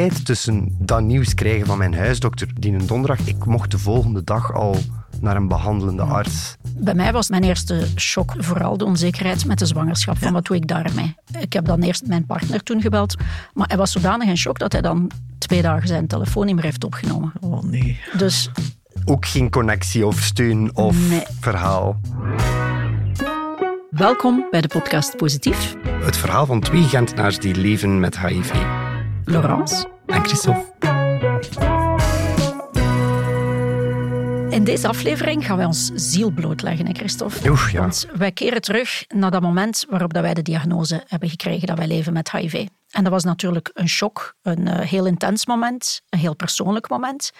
tijd tussen dat nieuws krijgen van mijn huisdokter, die een donderdag, ik mocht de volgende dag al naar een behandelende arts. Bij mij was mijn eerste shock vooral de onzekerheid met de zwangerschap. Van wat doe ik daarmee? Ik heb dan eerst mijn partner toen gebeld. Maar hij was zodanig in shock dat hij dan twee dagen zijn telefoon niet meer heeft opgenomen. Oh nee. Dus Ook geen connectie of steun of Nee. verhaal. welkom bij de podcast Positief. Het verhaal van twee Gentenaars die leven met HIV. Laurence. En Christophe. In deze aflevering gaan wij ons ziel blootleggen, hè Christophe? Oef, ja. Want wij keren terug naar dat moment waarop dat wij de diagnose hebben gekregen dat wij leven met HIV. En dat was natuurlijk een shock, een eh, heel intens moment, een heel persoonlijk moment.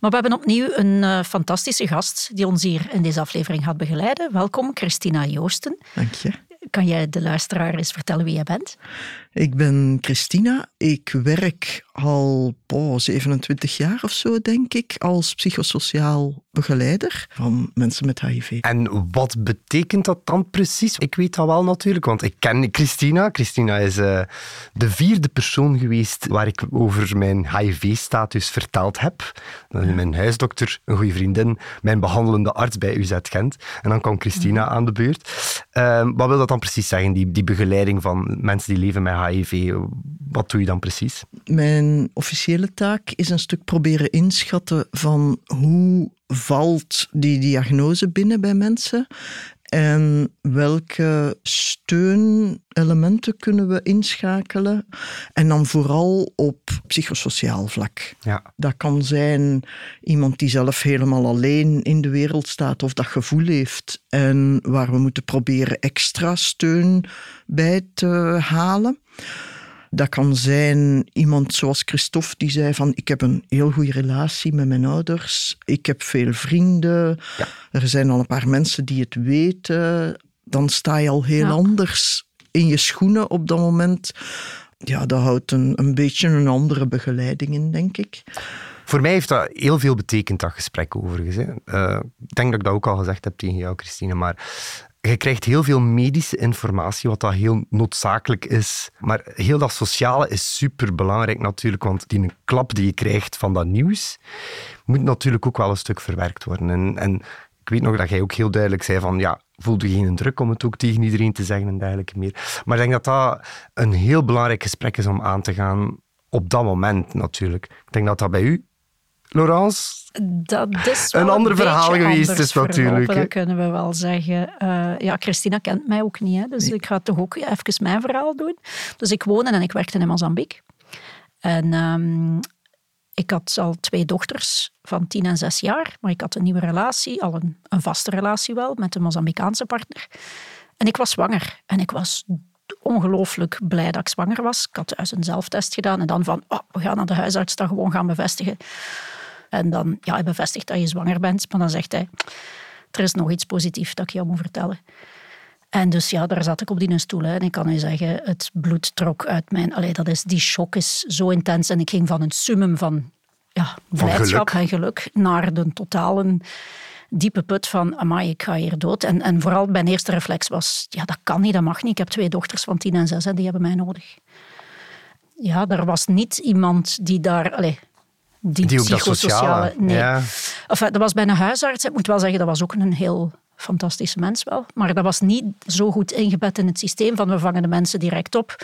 Maar we hebben opnieuw een eh, fantastische gast die ons hier in deze aflevering gaat begeleiden. Welkom, Christina Joosten. Dank je. Kan jij de luisteraar eens vertellen wie jij bent? Ik ben Christina. Ik werk al oh, 27 jaar of zo, denk ik, als psychosociaal begeleider van mensen met HIV. En wat betekent dat dan precies? Ik weet dat wel natuurlijk, want ik ken Christina. Christina is eh, de vierde persoon geweest waar ik over mijn HIV-status verteld heb. Mijn huisdokter, een goede vriendin, mijn behandelende arts bij UZ Gent. En dan kwam Christina aan de beurt. Ehm, wat wil dat dan precies zeggen, die, die begeleiding van mensen die leven met HIV? Wat doe je dan precies? Mijn officiële taak is een stuk proberen inschatten van hoe valt die diagnose binnen bij mensen en welke steunelementen kunnen we inschakelen en dan vooral op psychosociaal vlak. Ja. Dat kan zijn iemand die zelf helemaal alleen in de wereld staat of dat gevoel heeft en waar we moeten proberen extra steun bij te halen. Dat kan zijn iemand zoals Christophe die zei van ik heb een heel goede relatie met mijn ouders, ik heb veel vrienden, Ja. er zijn al een paar mensen die het weten. Dan sta je al heel Ja. anders in je schoenen op dat moment. Ja, dat houdt een, een beetje een andere begeleiding in, denk ik. Voor mij heeft dat heel veel betekend, dat gesprek overigens. Hè. Eh, ik denk dat ik dat ook al gezegd heb tegen jou, Christine, maar je krijgt heel veel medische informatie, wat dat heel noodzakelijk is. Maar heel dat sociale is superbelangrijk natuurlijk, want die klap die je krijgt van dat nieuws, moet natuurlijk ook wel een stuk verwerkt worden. En, en ik weet nog dat jij ook heel duidelijk zei van, ja, voelde je geen druk om het ook tegen iedereen te zeggen en dergelijke meer. Maar ik denk dat dat een heel belangrijk gesprek is om aan te gaan op dat moment natuurlijk. Ik denk dat dat bij u, Laurence, Dat is Een ander verhaal geweest is natuurlijk. Dat kunnen we wel zeggen. Eh, ja, Christina kent mij ook niet, hè, dus ik ga toch ook even mijn verhaal doen. Dus ik woonde en ik werkte in Mozambique. En ehm, ik had al twee dochters van tien en zes jaar, maar ik had een nieuwe relatie, al een, een vaste relatie wel, met een Mozambicaanse partner. En ik was zwanger. En ik was ongelooflijk blij dat ik zwanger was. Ik had thuis een zelftest gedaan en dan van, oh, we gaan naar de huisarts dat gewoon gaan bevestigen. En dan, ja, hij bevestigt dat je zwanger bent, maar dan zegt hij, er is nog iets positiefs dat ik jou moet vertellen. En dus ja, daar zat ik op die stoel. Hè. En ik kan u zeggen, het bloed trok uit mijn... Allee, dat is, die shock is zo intens. En ik ging van een summum van ja, blijdschap geluk. en geluk naar de totale diepe put van, amai, ik ga hier dood. En, en vooral mijn eerste reflex was, ja, dat kan niet, dat mag niet. Ik heb twee dochters van tien en zes, hè, die hebben mij nodig. Ja, er was niet iemand die daar... Allee, die, die psychosociale... sociale... Nee, Ja. Enfin, dat was bij een huisarts. Ik moet wel zeggen, dat was ook een heel fantastische mens wel. Maar dat was niet zo goed ingebed in het systeem van we vangen de mensen direct op.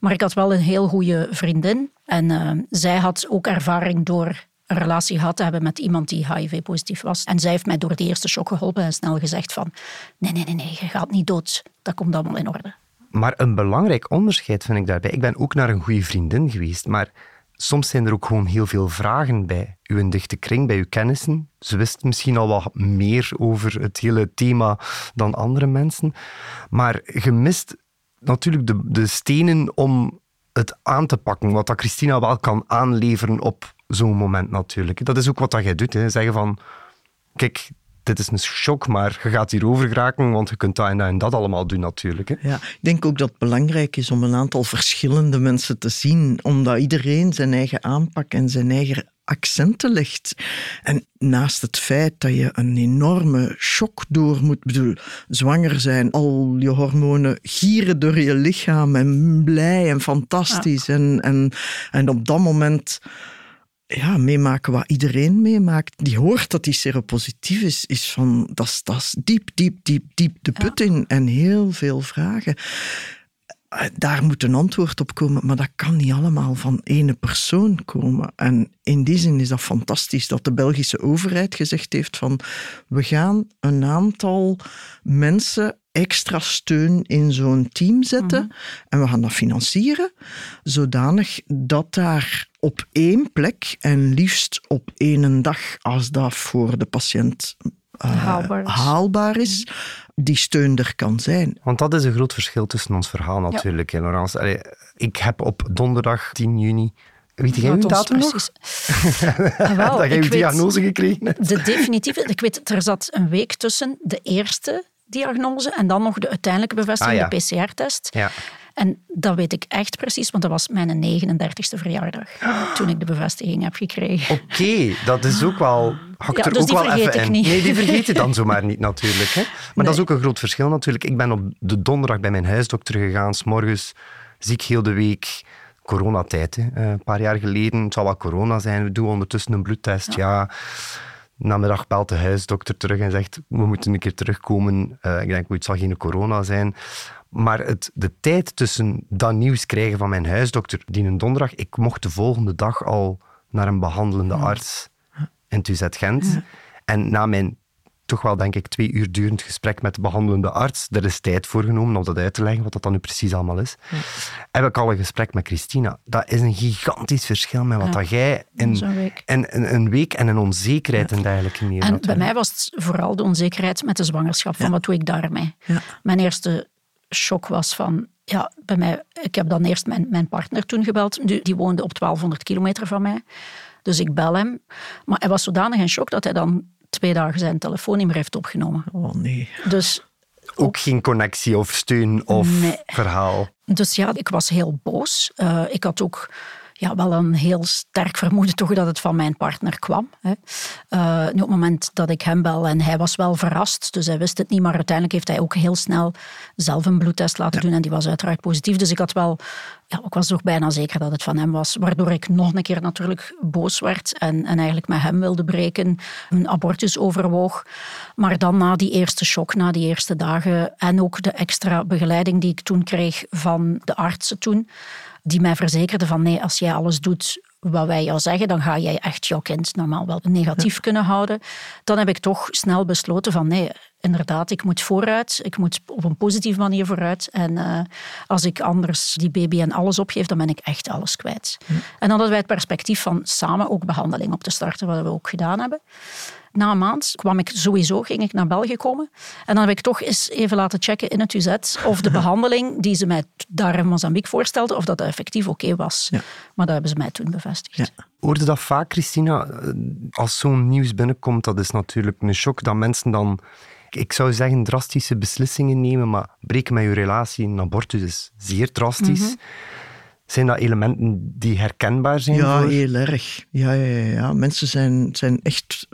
Maar ik had wel een heel goede vriendin. En eh, zij had ook ervaring door een relatie gehad te hebben met iemand die HIV-positief was. En zij heeft mij door de eerste shock geholpen en snel gezegd van nee, nee, nee, nee, je gaat niet dood. Dat komt allemaal in orde. Maar een belangrijk onderscheid vind ik daarbij. Ik ben ook naar een goede vriendin geweest, maar soms zijn er ook gewoon heel veel vragen bij uw dichte kring, bij uw kennissen. Ze wist misschien al wat meer over het hele thema dan andere mensen. Maar je mist natuurlijk de, de stenen om het aan te pakken, wat dat Christina wel kan aanleveren op zo'n moment natuurlijk. Dat is ook wat dat jij doet, hè. zeggen van, kijk, dit is een shock, maar je gaat hierover geraken, want je kunt dat en dat en dat allemaal doen natuurlijk. Hè. Ja, ik denk ook dat het belangrijk is om een aantal verschillende mensen te zien, omdat iedereen zijn eigen aanpak en zijn eigen accenten legt. En naast het feit dat je een enorme shock door moet, bedoel, zwanger zijn, al je hormonen gieren door je lichaam en blij en fantastisch. En, en, en op dat moment ja, meemaken wat iedereen meemaakt, die hoort dat die seropositief is, is van, dat is, diep, diep, diep, diep de put in en heel veel vragen. Eh, daar moet een antwoord op komen, maar dat kan niet allemaal van ene persoon komen. En in die zin is dat fantastisch dat de Belgische overheid gezegd heeft van we gaan een aantal mensen extra steun in zo'n team zetten mhm. en we gaan dat financieren, zodanig dat daar op één plek en liefst op één dag, als dat voor de patiënt uh, haalbaar is, haalbaar is die steun er kan zijn. Want dat is een groot verschil tussen ons verhaal natuurlijk, ja. Laurence. ik heb op donderdag 10 juni Weet jij uw datum nog? Ah, wel, dat jij uw diagnose gekregen hebt? De definitieve. Ik weet, er zat een week tussen de eerste diagnose en dan nog de uiteindelijke bevestiging, ah, de PCR-test. Ja. En dat weet ik echt precies, want dat was mijn 39ste verjaardag toen ik de bevestiging heb gekregen. Oké, dat is ook wel. Hakt er dus ook wel even in. Niet. Nee, die vergeet je dan zomaar niet natuurlijk. Hè? Maar dat is ook een groot verschil natuurlijk. Ik ben op de donderdag bij mijn huisdokter gegaan, s morgens ziek heel de week. Coronatijd, hè. Eh, een paar jaar geleden. Het zal wel corona zijn. We doen ondertussen een bloedtest. ja. ja. Namiddag belt de huisdokter terug en zegt: We moeten een keer terugkomen. Uh, ik denk, het zal geen corona zijn. Maar het, de tijd tussen dat nieuws krijgen van mijn huisdokter, die een donderdag, ik mocht de volgende dag al naar een behandelende arts in Tuzet Gent. En na mijn toch wel, denk ik, twee uur durend gesprek met de behandelende arts, er is tijd voor genomen om dat uit te leggen, wat dat dan nu precies allemaal is, heb ik al een gesprek met Christina. Dat is een gigantisch verschil met wat dat jij in, in, een week en een onzekerheid en dergelijke meer En bij mij was het vooral de onzekerheid met de zwangerschap, van wat doe ik daarmee? Mijn eerste shock was van, ja, bij mij, ik heb dan eerst mijn, mijn partner toen gebeld, die, die woonde op 1200 kilometer van mij. Dus ik bel hem. Maar hij was zodanig in shock dat hij dan twee dagen zijn telefoon niet meer heeft opgenomen. Oh nee. Dus ook geen connectie of steun of verhaal. Dus ja, ik was heel boos. Uh, ik had ook ja, wel een heel sterk vermoeden toch dat het van mijn partner kwam. Hè. Uh, nu op het moment dat ik hem bel en hij was wel verrast, dus hij wist het niet, maar uiteindelijk heeft hij ook heel snel zelf een bloedtest laten doen en die was uiteraard positief. Dus ik had wel, ja, ik was toch bijna zeker dat het van hem was, waardoor ik nog een keer natuurlijk boos werd en, en eigenlijk met hem wilde breken, een abortus overwoog. Maar dan na die eerste shock, na die eerste dagen en ook de extra begeleiding die ik toen kreeg van de artsen toen, die mij verzekerde van nee, als jij alles doet wat wij jou zeggen, dan ga jij echt jouw kind normaal wel negatief kunnen houden. Dan heb ik toch snel besloten van nee, inderdaad, ik moet vooruit. Ik moet op een positieve manier vooruit. En uh, als ik anders die baby en alles opgeef, dan ben ik echt alles kwijt. En dan hadden wij het perspectief van samen ook behandeling op te starten, wat we ook gedaan hebben. Na een maand kwam ik sowieso, ging ik naar België komen. En dan heb ik toch eens even laten checken in het UZ of de behandeling die ze mij daar in Mozambique voorstelden, of dat effectief oké was. Ja. Maar dat hebben ze mij toen bevestigd. Ja. Hoorde dat vaak, Christina? Als zo'n nieuws binnenkomt, dat is natuurlijk een shock dat mensen dan ik zou zeggen drastische beslissingen nemen, maar breken met je relatie, een abortus is zeer drastisch. Mhm. Zijn dat elementen die herkenbaar zijn? Ja, heel erg. Ja, ja, ja, ja. Mensen zijn, zijn echt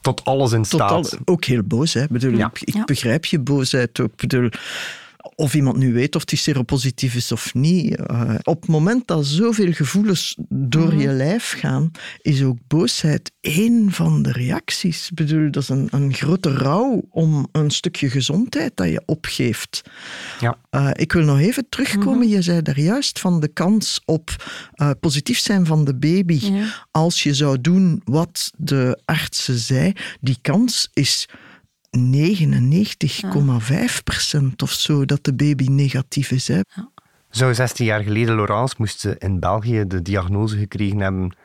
tot alles in staat. ook heel boos. Hè. Bedoel, ik, ik begrijp je boosheid ook. Bedoel, of iemand nu weet of die seropositief is of niet. Uh, op het moment dat zoveel gevoelens door mhm. je lijf gaan, is ook boosheid één van de reacties. Ik bedoel, dat is een, een grote rouw om een stukje gezondheid dat je opgeeft. Ja. Uh, ik wil nog even terugkomen. Mhm. Je zei daar juist van de kans op uh, positief zijn van de baby. Als je zou doen wat de artsen zei, die kans is 99,5% of zo dat de baby negatief is. Hè. Zo 16 jaar geleden, Laurence, moest in België de diagnose gekregen hebben,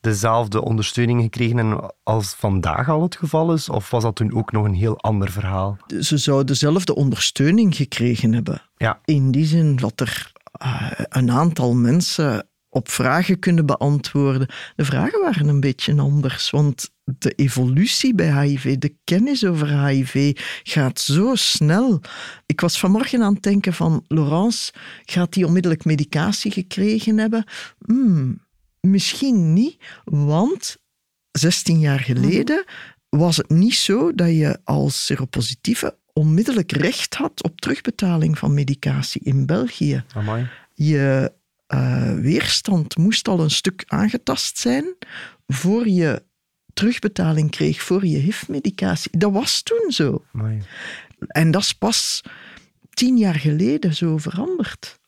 dezelfde ondersteuning gekregen als vandaag al het geval is? Of was dat toen ook nog een heel ander verhaal? Ze zou dezelfde ondersteuning gekregen hebben. Ja. In die zin dat er uh, een aantal mensen op vragen kunnen beantwoorden. De vragen waren een beetje anders, want de evolutie bij HIV, de kennis over HIV gaat zo snel. Ik was vanmorgen aan het denken van Laurence, gaat die onmiddellijk medicatie gekregen hebben? Hmm, misschien niet, want 16 jaar geleden was het niet zo dat je als seropositieve onmiddellijk recht had op terugbetaling van medicatie in België. Amai. Je uh, weerstand moest al een stuk aangetast zijn voor je terugbetaling kreeg voor je HIV-medicatie. Dat was toen zo. Amai. En dat is pas tien jaar geleden zo veranderd.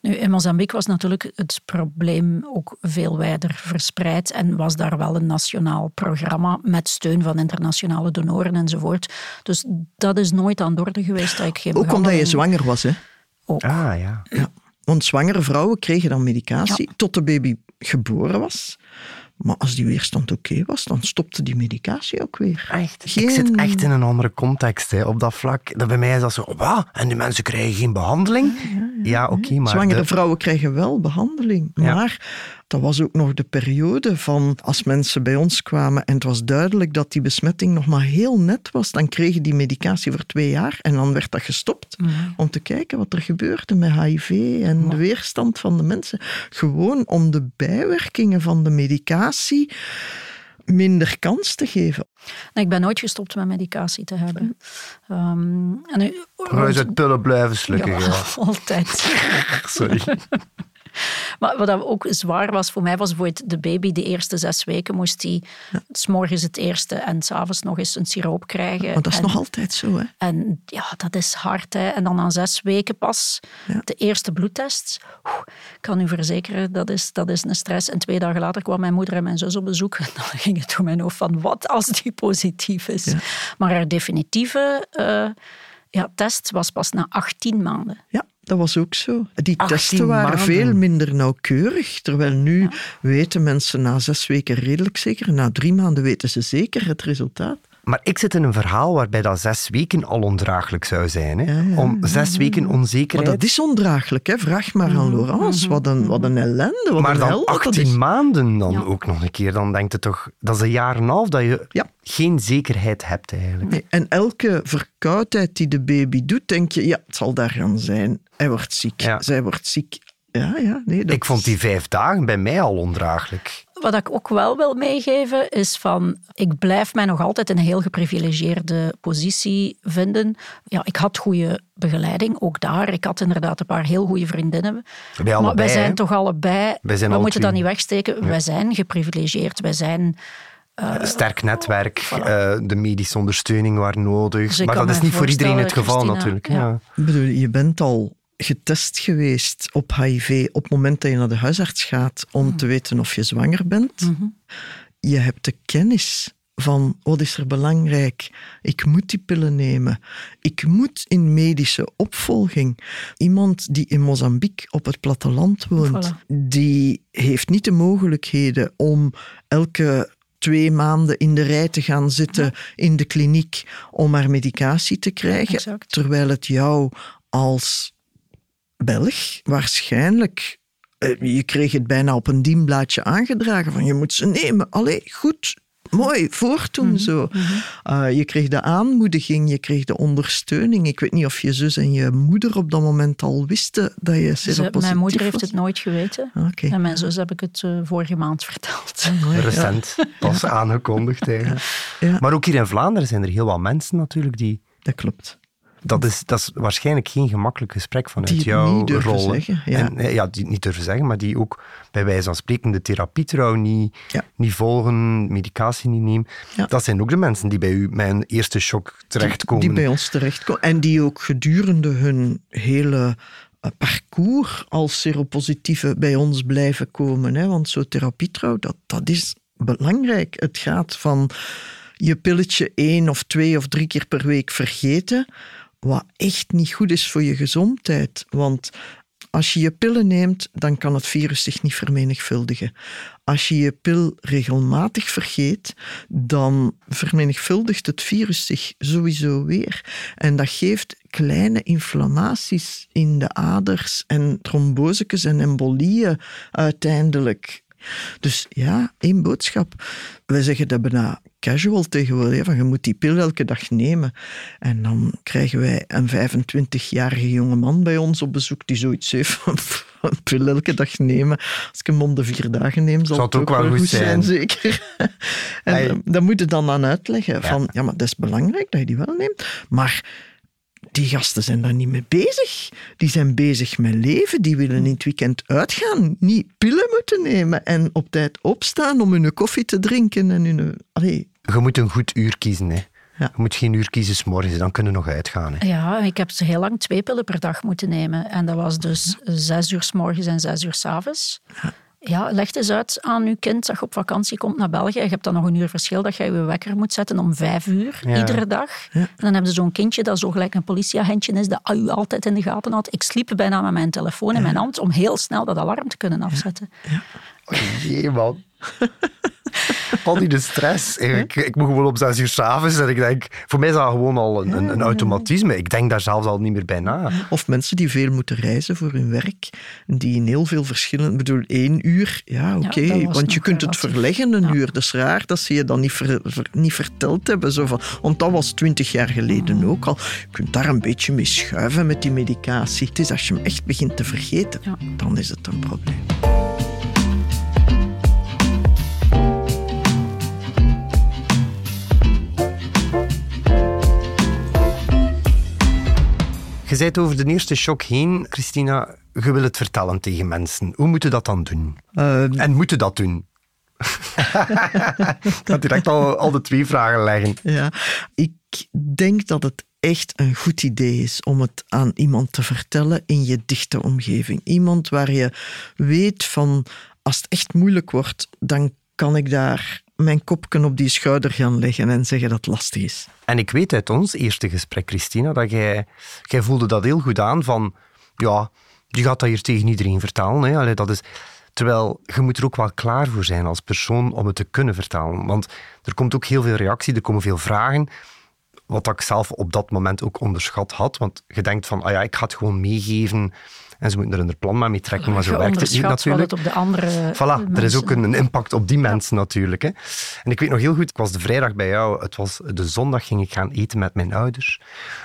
Nu, in Mozambique was natuurlijk het probleem ook veel wijder verspreid en was daar wel een nationaal programma met steun van internationale donoren enzovoort. Dus dat is nooit aan de orde geweest. Dat ik geen ook omdat je zwanger was, hè? Ook. Ah, ja. ja. Want zwangere vrouwen kregen dan medicatie tot de baby geboren was. Maar als die weerstand oké was, dan stopte die medicatie ook weer. Echt? Ik zit echt in een andere context hè, op dat vlak. Dat bij mij is dat zo, wat? En die mensen krijgen geen behandeling? Ja, oké, maar... Zwangere vrouwen krijgen wel behandeling. Maar dat was ook nog de periode van als mensen bij ons kwamen en het was duidelijk dat die besmetting nog maar heel net was, dan kregen die medicatie voor twee jaar en dan werd dat gestopt om te kijken wat er gebeurde met HIV en de weerstand van de mensen. Gewoon om de bijwerkingen van de medicatie minder kans te geven. ik ben nooit gestopt met medicatie te hebben. Um, en u, uit pillen blijven slikken. Ja, altijd. Sorry. Maar wat ook zwaar was voor mij, was bijvoorbeeld de baby de eerste zes weken moest hij ja. s morgens het eerste en s'avonds nog eens een siroop krijgen. Maar dat is nog altijd zo, hè? En ja, dat is hard, hè. En dan aan zes weken pas de eerste bloedtest. ik kan u verzekeren, dat is, dat is een stress. En twee dagen later kwam mijn moeder en mijn zus op bezoek. En dan ging het door mijn hoofd van, wat als die positief is? Maar haar definitieve... Uh, ja, test was pas na 18 maanden. Ja. Dat was ook zo. Die testen waren veel minder nauwkeurig. Terwijl nu weten mensen na zes weken redelijk zeker. Na drie maanden weten ze zeker het resultaat. Maar ik zit in een verhaal waarbij dat zes weken al ondraaglijk zou zijn. Hè? Om zes weken onzekerheid... Maar dat is ondraaglijk. Hè? Vraag maar aan. Laurence. Wat een, wat een ellende. Wat maar een dan 18 maanden dan ook nog een keer. Dan denkt je toch... Dat is een jaar en een half dat je geen zekerheid hebt eigenlijk. Nee. En elke verkoudheid die de baby doet, denk je... Ja, het zal daar gaan zijn. Hij wordt ziek. Zij wordt ziek. Ja, ja, nee, Ik vond die vijf dagen bij mij al ondraaglijk. Wat ik ook wel wil meegeven is van, ik blijf mij nog altijd in een heel geprivilegeerde positie vinden. Ja, ik had goede begeleiding, ook daar. Ik had inderdaad een paar heel goede vriendinnen. Wij maar wij zijn toch allebei, wij we moeten dat niet wegsteken, wij zijn geprivilegeerd, wij zijn... Uh, Sterk netwerk, uh, de medische ondersteuning waar nodig. Dus maar dat is niet voor iedereen het geval natuurlijk. Ja. Ik bedoel, je bent al getest geweest op HIV op het moment dat je naar de huisarts gaat om mhm. te weten of je zwanger bent. Mhm. Je hebt de kennis van wat is er belangrijk? Ik moet die pillen nemen. Ik moet in medische opvolging. Iemand die in Mozambique op het platteland woont, die heeft niet de mogelijkheden om elke twee maanden in de rij te gaan zitten in de kliniek om haar medicatie te krijgen, terwijl het jou als Belg waarschijnlijk. Eh, je kreeg het bijna op een dienblaadje aangedragen van je moet ze nemen. Allee, goed, mooi, voortdoen mm zo. Mhm. Eh, je kreeg de aanmoediging, je kreeg de ondersteuning. Ik weet niet of je zus en je moeder op dat moment al wisten dat je seropositief Mijn moeder heeft het nooit geweten. Okay. En mijn zus heb ik het uh, vorige maand verteld. Oh, Recent, pas aangekondigd eigenlijk. Ja. Maar ook hier in Vlaanderen zijn er heel wat mensen natuurlijk die... Dat klopt dat is, dat is waarschijnlijk geen gemakkelijk gesprek vanuit die jouw niet rol. Zeggen, ja. En, ja, die niet durven zeggen, maar die ook bij wijze van spreken de therapie trouw niet, niet volgen, medicatie niet nemen. Dat zijn ook de mensen die bij u een eerste shock terechtkomen. Die, die bij ons terechtkomen. En die ook gedurende hun hele eh, parcours als seropositieve bij ons blijven komen. Hè? Want zo therapietrouw, dat, dat is belangrijk. Het gaat van je pilletje één of twee of drie keer per week vergeten wat echt niet goed is voor je gezondheid. Want als je je pillen neemt, dan kan het virus zich niet vermenigvuldigen. Als je je pil regelmatig vergeet, dan vermenigvuldigt het virus zich sowieso weer. En dat geeft kleine inflammaties in de aders en trombosecus en embolieën uiteindelijk. Dus ja, één boodschap. Wij zeggen dat bijna casual tegenwoordig, van je moet die pil elke dag nemen. En dan krijgen wij een 25-jarige jonge man bij ons op bezoek die zoiets heeft van een pil elke dag nemen. Als ik hem om de vier dagen neem, zal, het ook, wel goed zijn, zeker. en dan moet je dan aan uitleggen van, ja, maar dat is belangrijk dat je die wel neemt. Maar die gasten zijn daar niet mee bezig. Die zijn bezig met leven. Die willen in het weekend uitgaan. Niet pillen moeten nemen en op tijd opstaan om hun koffie te drinken. En hun... Allee. Je moet een goed uur kiezen. Hè. Ja. Je moet geen uur kiezen s morgens, dan kunnen we nog uitgaan. Hè. Ja, ik heb ze heel lang twee pillen per dag moeten nemen. En dat was dus zes uur s morgens en zes uur s avonds. Ja. Ja, leg eens uit aan uw kind dat je op vakantie komt naar België. Je hebt dan nog een uur verschil dat je je wekker moet zetten om vijf uur, iedere dag. En dan hebben ze zo'n kindje dat zo gelijk een politieagentje is, dat u altijd in de gaten houdt. Ik sliep bijna met mijn telefoon in mijn hand om heel snel dat alarm te kunnen afzetten. Ja. Jee, man. al die de stress. Ik, ik moet gewoon op zes uur s'avonds en ik denk, voor mij is dat gewoon al een, een, automatisme. Ik denk daar zelfs al niet meer bij na. Of mensen die veel moeten reizen voor hun werk, die in heel veel verschillende, bedoel één uur, ja oké, want je kunt het verleggen een uur. Dat is raar dat ze je dan niet, niet verteld hebben. Zo van, want dat was twintig jaar geleden ook al. Je kunt daar een beetje mee schuiven met die medicatie. Het is als je hem echt begint te vergeten, dan is het een probleem. Je zei over de eerste shock heen, Christina. Je wil het vertellen tegen mensen. Hoe moet je dat dan doen? Uh, en moeten dat doen? ik ga direct al, al de twee vragen leggen. Ja, ik denk dat het echt een goed idee is om het aan iemand te vertellen in je dichte omgeving. Iemand waar je weet van, als het echt moeilijk wordt, dan kan ik daar mijn kopje op die schouder gaan leggen en zeggen dat het lastig is. En ik weet uit ons eerste gesprek, Christina, dat jij, jij voelde dat heel goed aan van, ja, je gaat dat hier tegen iedereen vertalen. Hè. Dat is, terwijl je moet er ook wel klaar voor zijn als persoon om het te kunnen vertalen. Want er komt ook heel veel reactie, er komen veel vragen. Wat ik zelf op dat moment ook onderschat had. Want je denkt van, ah ja, ik ga het gewoon meegeven en ze moeten er een plan mee trekken, maar zo werkt het niet natuurlijk. Het op de andere voilà, er is ook een, impact op die mensen natuurlijk. Hè. En ik weet nog heel goed, ik was de vrijdag bij jou, het was de zondag ging ik gaan eten met mijn ouders.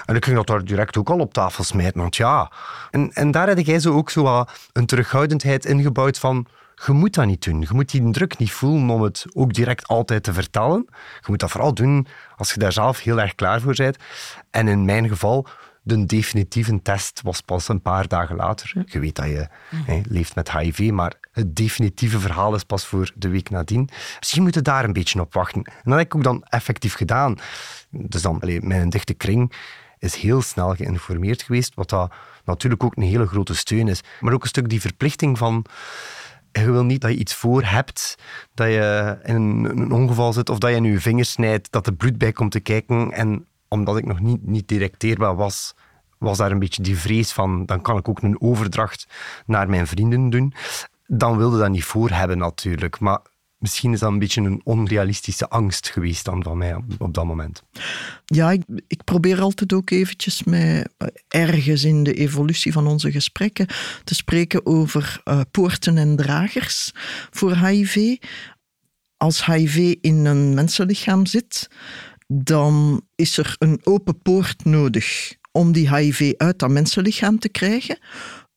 En ik ging dat daar direct ook al op tafel smijten, want ja. En, en daar had jij zo ook zo een terughoudendheid ingebouwd van je moet dat niet doen. Je moet die druk niet voelen om het ook direct altijd te vertellen. Je moet dat vooral doen als je daar zelf heel erg klaar voor bent. En in mijn geval de definitieve test was pas een paar dagen later. Je weet dat je leeft met HIV, maar het definitieve verhaal is pas voor de week nadien. Misschien moet je daar een beetje op wachten. En dat heb ik ook dan effectief gedaan. Dus dan, mijn dichte kring is heel snel geïnformeerd geweest, wat dat natuurlijk ook een hele grote steun is. Maar ook een stuk die verplichting van je wil niet dat je iets voor hebt, dat je in een, ongeval zit of dat je in je vingers snijdt, dat er bloed bij komt te kijken en omdat ik nog niet, niet directeerbaar was, was daar een beetje die vrees van, dan kan ik ook een overdracht naar mijn vrienden doen. Dan wilde dat niet voor hebben natuurlijk, maar misschien is dat een beetje een onrealistische angst geweest dan van mij op dat moment. Ja, ik, ik, probeer altijd ook eventjes met, ergens in de evolutie van onze gesprekken te spreken over uh, poorten en dragers voor HIV. Als HIV in een mensenlichaam zit, dan is er een open poort nodig om die HIV uit dat mensenlichaam te krijgen.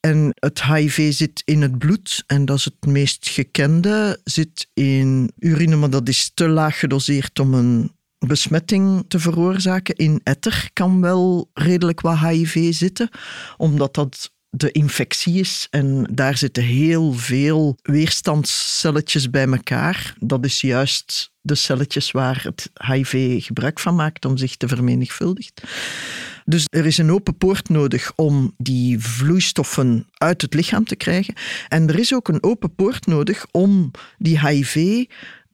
En het HIV zit in het bloed en dat is het meest gekende. Zit in urine, maar dat is te laag gedoseerd om een besmetting te veroorzaken. In etter kan wel redelijk wat HIV zitten, omdat dat de infectie is. En daar zitten heel veel weerstandscelletjes bij elkaar. Dat is juist de celletjes waar het HIV gebruik van maakt om zich te vermenigvuldigen. Dus er is een open poort nodig om die vloeistoffen uit het lichaam te krijgen. En er is ook een open poort nodig om die HIV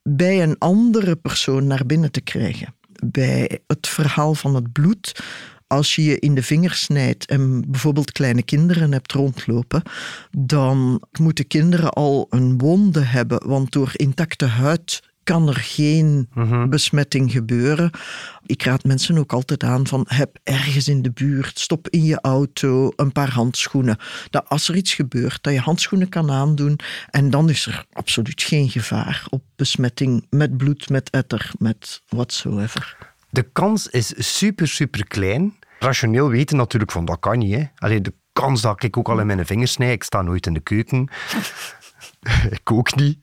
bij een andere persoon naar binnen te krijgen. Bij het verhaal van het bloed als je je in de vingers snijdt en bijvoorbeeld kleine kinderen hebt rondlopen, dan moeten kinderen al een wonde hebben, want door intacte huid kan er geen Mhm. besmetting gebeuren. Ik raad mensen ook altijd aan van heb ergens in de buurt, stop in je auto een paar handschoenen. Dat als er iets gebeurt, dat je handschoenen kan aandoen en dan is er absoluut geen gevaar op besmetting met bloed, met etter, met whatsoever. De kans is super, super klein. Rationeel weten natuurlijk van dat kan niet. Hè. Allee, de kans dat ik ook al in mijn vingers snij, ik sta nooit in de keuken. ik ook niet.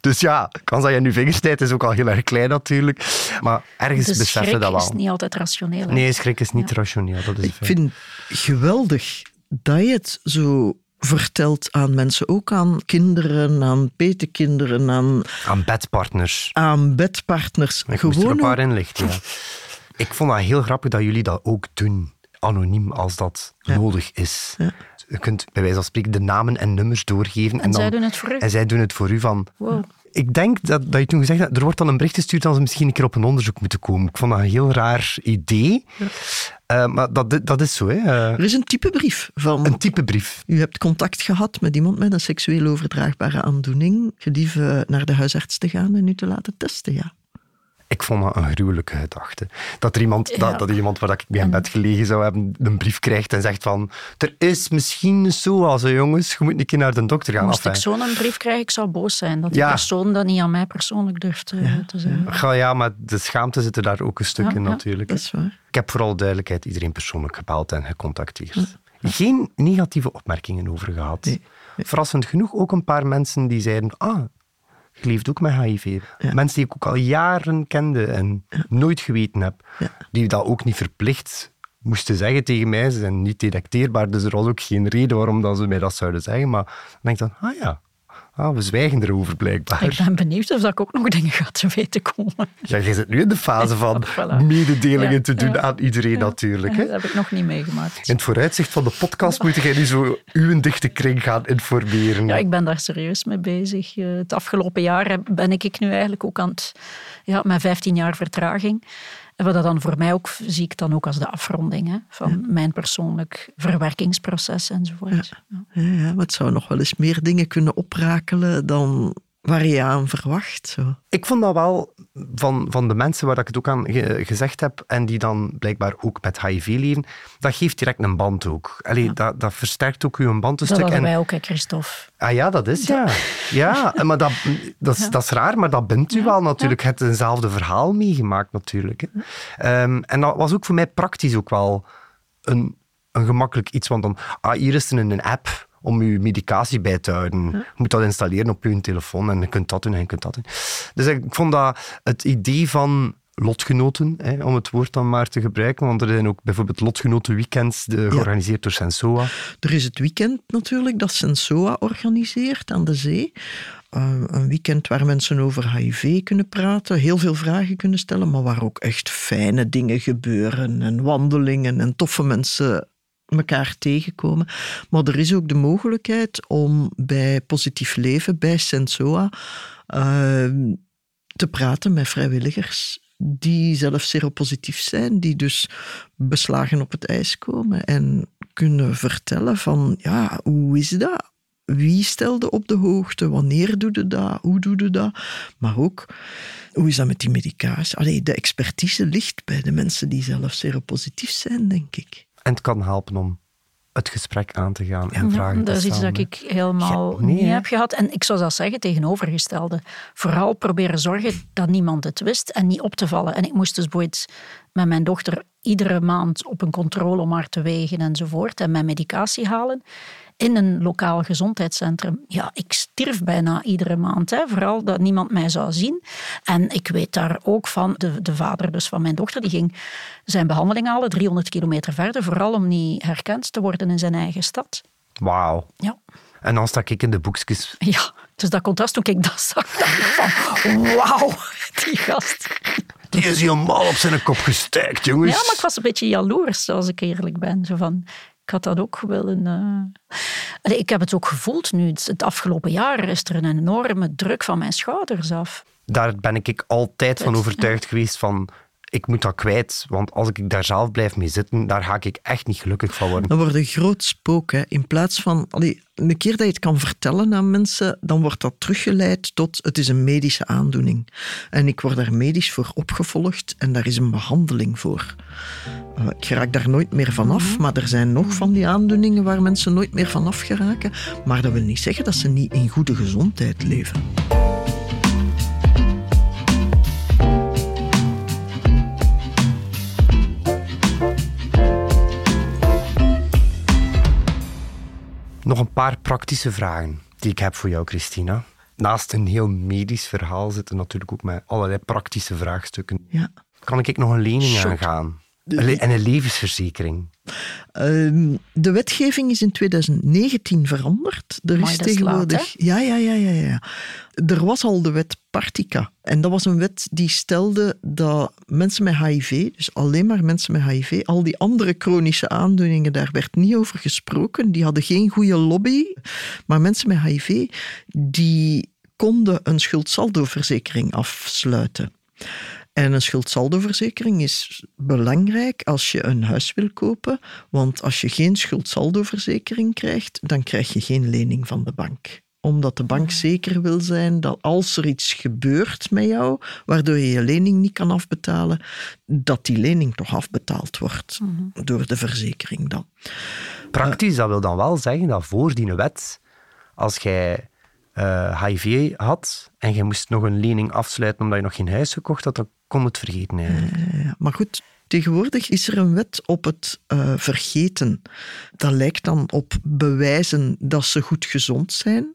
Dus ja, de kans dat je in je vingers snijdt is ook al heel erg klein natuurlijk. Maar ergens De beseffen schrik dat wel. is niet altijd rationeel. hè. Nee, schrik is niet rationeel. Dat is Ik vind geweldig dat je het zo vertelt aan mensen, ook aan kinderen, aan petekinderen, aan, Aan bedpartners. aan bedpartners. Ik moest er een Gewoon paar inlichten, ja. Ik vond dat heel grappig dat jullie dat ook doen. Anoniem, als dat nodig is. Ja. Je kunt bij wijze van spreken de namen en nummers doorgeven. En dan, zij doen het voor u. En zij doen het voor u van... Wow. Ik denk dat, dat je toen gezegd hebt, er wordt dan een bericht gestuurd dat ze misschien een keer op een onderzoek moeten komen. Ik vond dat een heel raar idee. Eh, maar dat, dat is zo, hè. Er is een type brief van. een type brief. U hebt contact gehad met iemand met een seksueel overdraagbare aandoening. Gelieve naar de huisarts te gaan en u te laten testen, ja. Ik vond dat een gruwelijke gedachte. Dat er iemand, Ja. dat, dat iemand waar ik mee in bed gelegen zou hebben, een brief krijgt en zegt van er is misschien zo als jongens, je moet een keer naar de dokter gaan. Moest ik zo'n brief krijgen, ik zou boos zijn. Dat die Ja. persoon dat niet aan mij persoonlijk durft eh, te zeggen. Ja, ja, maar de schaamte zit er daar ook een stuk Ja, in ja, natuurlijk. Dat is waar. Ik heb vooral duidelijkheid iedereen persoonlijk gebeld en gecontacteerd. Geen negatieve opmerkingen over gehad. Nee. Verrassend genoeg ook een paar mensen die zeiden, ah, je leeft ook met HIV. Ja. Mensen die ik ook al jaren kende en nooit geweten heb. Die dat ook niet verplicht moesten zeggen tegen mij. Ze zijn niet detecteerbaar, dus er was ook geen reden waarom dat ze mij dat zouden zeggen. Maar dan denk ik dan, ah ja, ah, we zwijgen erover blijkbaar. Ik ben benieuwd of ik ook nog dingen ga te weten komen. Ja, je zit nu in de fase van Voilà. mededelingen Ja, te doen ja. aan iedereen natuurlijk. Hè? Dat heb ik nog niet meegemaakt. In het vooruitzicht van de podcast moet jij nu zo uw dichte kring gaan informeren. Ja, ik ben daar serieus mee bezig. Eh, Het afgelopen jaar ben ik nu eigenlijk ook aan het... Ja, met 15 jaar vertraging. Wat dat dan voor mij ook, zie ik dan ook als de afronding hè, van mijn persoonlijk verwerkingsproces enzovoort. Ja. Ja, ja, maar het zou nog wel eens meer dingen kunnen oprakelen dan waar je aan verwacht. Zo. Ik vond dat wel van, van de mensen waar ik het ook aan ge- gezegd heb en die dan blijkbaar ook met HIV leven, dat geeft direct een band ook. Allee, dat, dat versterkt ook uw band een Dat stuk. hadden En, wij ook, hè, Christophe. ah ja, dat is ja. Ja, maar dat, dat, is, dat is raar, maar dat bindt u wel natuurlijk. Je hebt eenzelfde verhaal meegemaakt natuurlijk. Hè. Ehm, en dat was ook voor mij praktisch ook wel een, een gemakkelijk iets, want dan, ah, hier is er een app om je medicatie bij te houden. Je moet dat installeren op je telefoon en je kunt dat doen en je kunt dat doen. Dus ik vond dat het idee van lotgenoten, hè, om het woord dan maar te gebruiken, want er zijn ook bijvoorbeeld lotgenotenweekends de, georganiseerd door Sensoa. Er is het weekend natuurlijk dat Sensoa organiseert aan de zee. Uh, een weekend waar mensen over HIV kunnen praten, heel veel vragen kunnen stellen, maar waar ook echt fijne dingen gebeuren en wandelingen en toffe mensen elkaar tegenkomen. Maar er is ook de mogelijkheid om bij Positief Leven, bij Sensoa, uh, te praten met vrijwilligers die zelf seropositief zijn, die dus beslagen op het ijs komen en kunnen vertellen van, ja, hoe is dat? Wie stelde op de hoogte? Wanneer doe je dat? Hoe doe je dat? Maar ook, hoe is dat met die medicatie? Allee, de expertise ligt bij de mensen die zelf seropositief zijn, denk ik. En het kan helpen om het gesprek aan te gaan en vragen dat is iets dat ik helemaal Ja, nee, niet heb gehad. En ik zou dat zeggen, tegenovergestelde. Vooral proberen zorgen dat niemand het wist en niet op te vallen. En ik moest dus bijvoorbeeld met mijn dochter iedere maand op een controle om haar te wegen enzovoort. En mijn medicatie halen in een lokaal gezondheidscentrum. Ja, ik stierf bijna iedere maand. Hè. Vooral dat niemand mij zou zien. En ik weet daar ook van, de, de vader dus van mijn dochter, die ging zijn behandeling halen 300 kilometer verder. Vooral om niet herkend te worden in zijn eigen stad. Wauw. Ja. En dan sta ik in de boekjes. Ja, dus dat contrast toen ik dat zag, dacht ik van wauw, die gast. Die is helemaal op zijn kop gestijkt, jongens. Ja, maar ik was een beetje jaloers, als ik eerlijk ben. Zo van, ik had dat ook willen... Uh... Allee, ik heb het ook gevoeld nu. Het afgelopen jaar is er een enorme druk van mijn schouders af. Daar ben ik altijd van overtuigd geweest van... ik moet dat kwijt. Want als ik daar zelf blijf mee zitten, daar ga ik echt niet gelukkig van worden. Dan wordt een groot spook. Hè. In plaats van... Allee, een keer dat je het kan vertellen aan mensen, dan wordt dat teruggeleid tot het is een medische aandoening. En ik word daar medisch voor opgevolgd en daar is een behandeling voor. Uh, ik raak daar nooit meer vanaf, mhm. maar er zijn nog van die aandoeningen waar mensen nooit meer vanaf geraken. Maar dat wil niet zeggen dat ze niet in goede gezondheid leven. Nog een paar praktische vragen die ik heb voor jou, Christina. Naast een heel medisch verhaal zitten natuurlijk ook met allerlei praktische vraagstukken. Ja. Kan ik nog een lening aangaan? En een levensverzekering? Ehm, de wetgeving is in 2019 veranderd. Er is tegenwoordig. ja, ja, ja, ja, ja. Er was al de wet Partica. En dat was een wet die stelde dat mensen met HIV, dus alleen maar mensen met HIV, al die andere chronische aandoeningen, daar werd niet over gesproken. Die hadden geen goede lobby. Maar mensen met HIV, die konden een schuldsaldoverzekering afsluiten. En een schuldsaldoverzekering is belangrijk als je een huis wil kopen, want als je geen schuldsaldoverzekering krijgt, dan krijg je geen lening van de bank omdat de bank zeker wil zijn dat als er iets gebeurt met jou, waardoor je je lening niet kan afbetalen, dat die lening toch afbetaald wordt mhm. door de verzekering dan. Praktisch, dat wil dan wel zeggen dat voor die wet, als jij HIV eh, had en je moest nog een lening afsluiten omdat je nog geen huis gekocht had, dan kon het vergeten eigenlijk. maar goed, Tegenwoordig is er een wet op het uh, vergeten. Dat lijkt dan op bewijzen dat ze goed gezond zijn.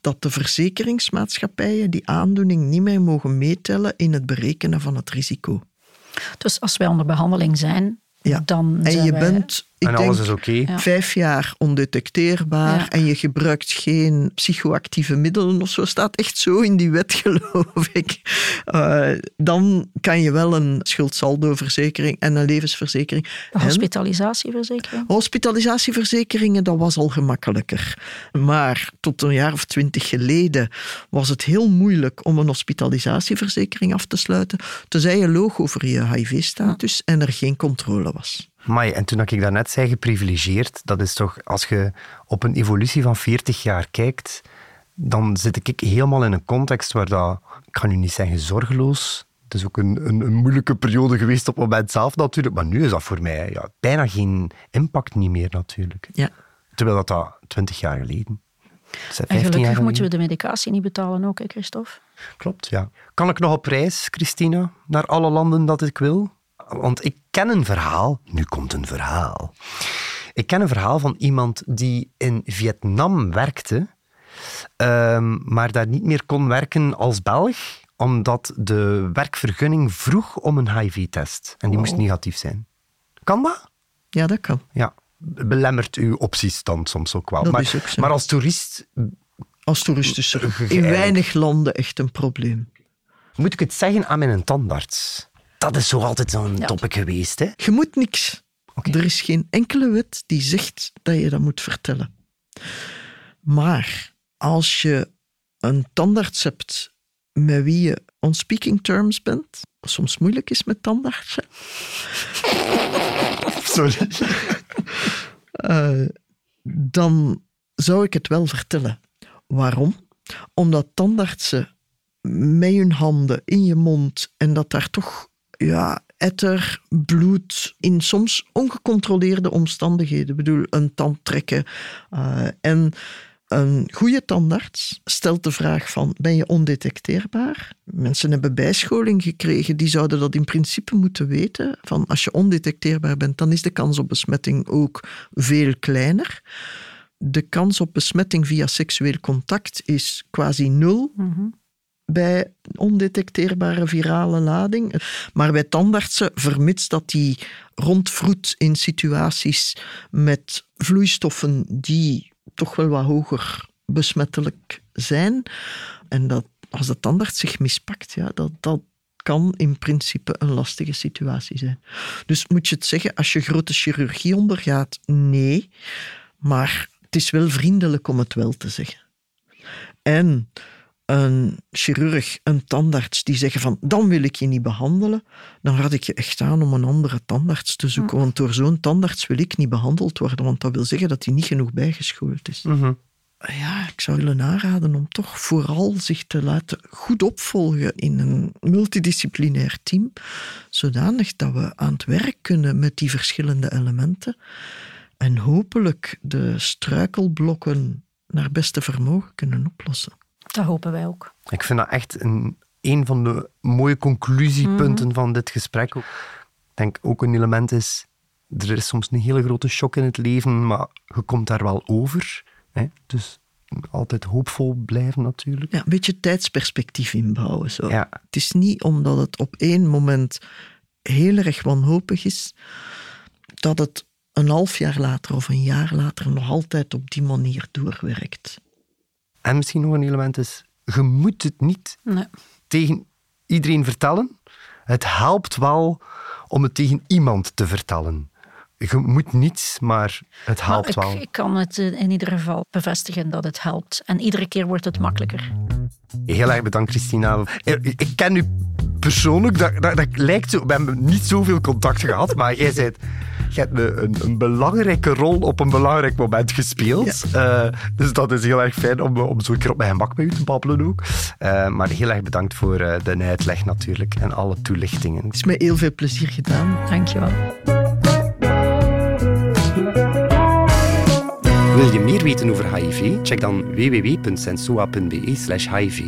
Dat de verzekeringsmaatschappijen die aandoening niet meer mogen meetellen in het berekenen van het risico. Dus als wij onder behandeling zijn, ja. dan. En je wij... bent ik en alles is oké. Vijf jaar ondetecteerbaar en je gebruikt geen psychoactieve middelen of zo. Staat echt zo in die wet, geloof ik. Uh, dan kan je wel een schuldsaldoverzekering en een levensverzekering. Een hospitalisatieverzekering? Hospitalisatieverzekeringen, dat was al gemakkelijker. Maar tot een jaar of twintig geleden was het heel moeilijk om een hospitalisatieverzekering af te sluiten, tenzij je loog over je HIV-status en er geen controle was. Maar en toen ik daarnet zei geprivilegeerd, dat is toch, als je op een evolutie van 40 jaar kijkt, dan zit ik helemaal in een context waar dat, ik ga nu niet zeggen zorgeloos, het is ook een, een, een, moeilijke periode geweest op het moment zelf natuurlijk, maar nu is dat voor mij ja, bijna geen impact niet meer natuurlijk. Ja. Terwijl dat, dat 20 jaar geleden. En gelukkig moeten we de medicatie niet betalen ook, hè, Christophe? Klopt, ja. Kan ik nog op reis, Christina, naar alle landen dat ik wil? Want ik ken een verhaal. Nu komt een verhaal. Ik ken een verhaal van iemand die in Vietnam werkte, ehm, maar daar niet meer kon werken als Belg, omdat de werkvergunning vroeg om een HIV-test. En die moest oh. negatief zijn. Kan dat? Ja, dat kan. Ja. Belemmert uw opties dan soms ook wel. Dat maar, is ook zo. maar als toerist... Als toerist is er in weinig landen echt een probleem. Moet ik het zeggen aan mijn tandarts? Dat is zo altijd zo'n topic geweest. Hè? Je moet niks. Er is geen enkele wet die zegt dat je dat moet vertellen. Maar als je een tandarts hebt met wie je on speaking terms bent, wat soms moeilijk is met tandartsen. Sorry. Uh, dan zou ik het wel vertellen. Waarom? Omdat tandartsen met hun handen in je mond en dat daar toch ja, etter, bloed in soms ongecontroleerde omstandigheden. Ik bedoel, een tand trekken. Uh, en een goede tandarts stelt de vraag van, ben je ondetecteerbaar? Mensen hebben bijscholing gekregen, die zouden dat in principe moeten weten. Van als je ondetecteerbaar bent, dan is de kans op besmetting ook veel kleiner. De kans op besmetting via seksueel contact is quasi nul. Mm bij ondetecteerbare virale lading. Maar bij tandartsen, vermits dat die rondvroet in situaties met vloeistoffen die toch wel wat hoger besmettelijk zijn, en dat als de tandarts zich mispakt, ja, dat, dat kan in principe een lastige situatie zijn. Dus moet je het zeggen, als je grote chirurgie ondergaat, nee. Maar het is wel vriendelijk om het wel te zeggen. En een chirurg, een tandarts die zeggen van dan wil ik je niet behandelen, dan raad ik je echt aan om een andere tandarts te zoeken. Want door zo'n tandarts wil ik niet behandeld worden, want dat wil zeggen dat hij niet genoeg bijgeschoold is. Mhm. Ja, ik zou willen aanraden om toch vooral zich te laten goed opvolgen in een multidisciplinair team, zodanig dat we aan het werk kunnen met die verschillende elementen en hopelijk de struikelblokken naar beste vermogen kunnen oplossen. Dat hopen wij ook. Ik vind dat echt een, een van de mooie conclusiepunten van dit gesprek. Ik denk ook een element is, er is soms een hele grote shock in het leven, maar je komt daar wel over. Hè? Dus altijd hoopvol blijven natuurlijk. Ja, een beetje tijdsperspectief inbouwen. Zo. Ja. Het is niet omdat het op één moment heel erg wanhopig is, dat het een half jaar later of een jaar later nog altijd op die manier doorwerkt. En misschien nog een element is, je moet het niet Nee. tegen iedereen vertellen. Het helpt wel om het tegen iemand te vertellen. Je moet niet, maar het helpt Maar wel. ik, ik kan het eh, in ieder geval bevestigen dat het helpt. En iedere keer wordt het makkelijker. Heel erg bedankt, Christina. Eh, Ik ken u persoonlijk, dat, dat, dat lijkt zo, we hebben niet zoveel contact gehad, maar jij bent, jij hebt een, een, belangrijke rol op een belangrijk moment gespeeld. Eh, dus dat is heel erg fijn om, om zo een keer op mijn gemak met u te babbelen ook. Eh, maar heel erg bedankt voor eh, de uitleg natuurlijk en alle toelichtingen. Het is met heel veel plezier gedaan. Dankjewel. Wil je meer weten over HIV? Check dan www.sensoa.be/hiv.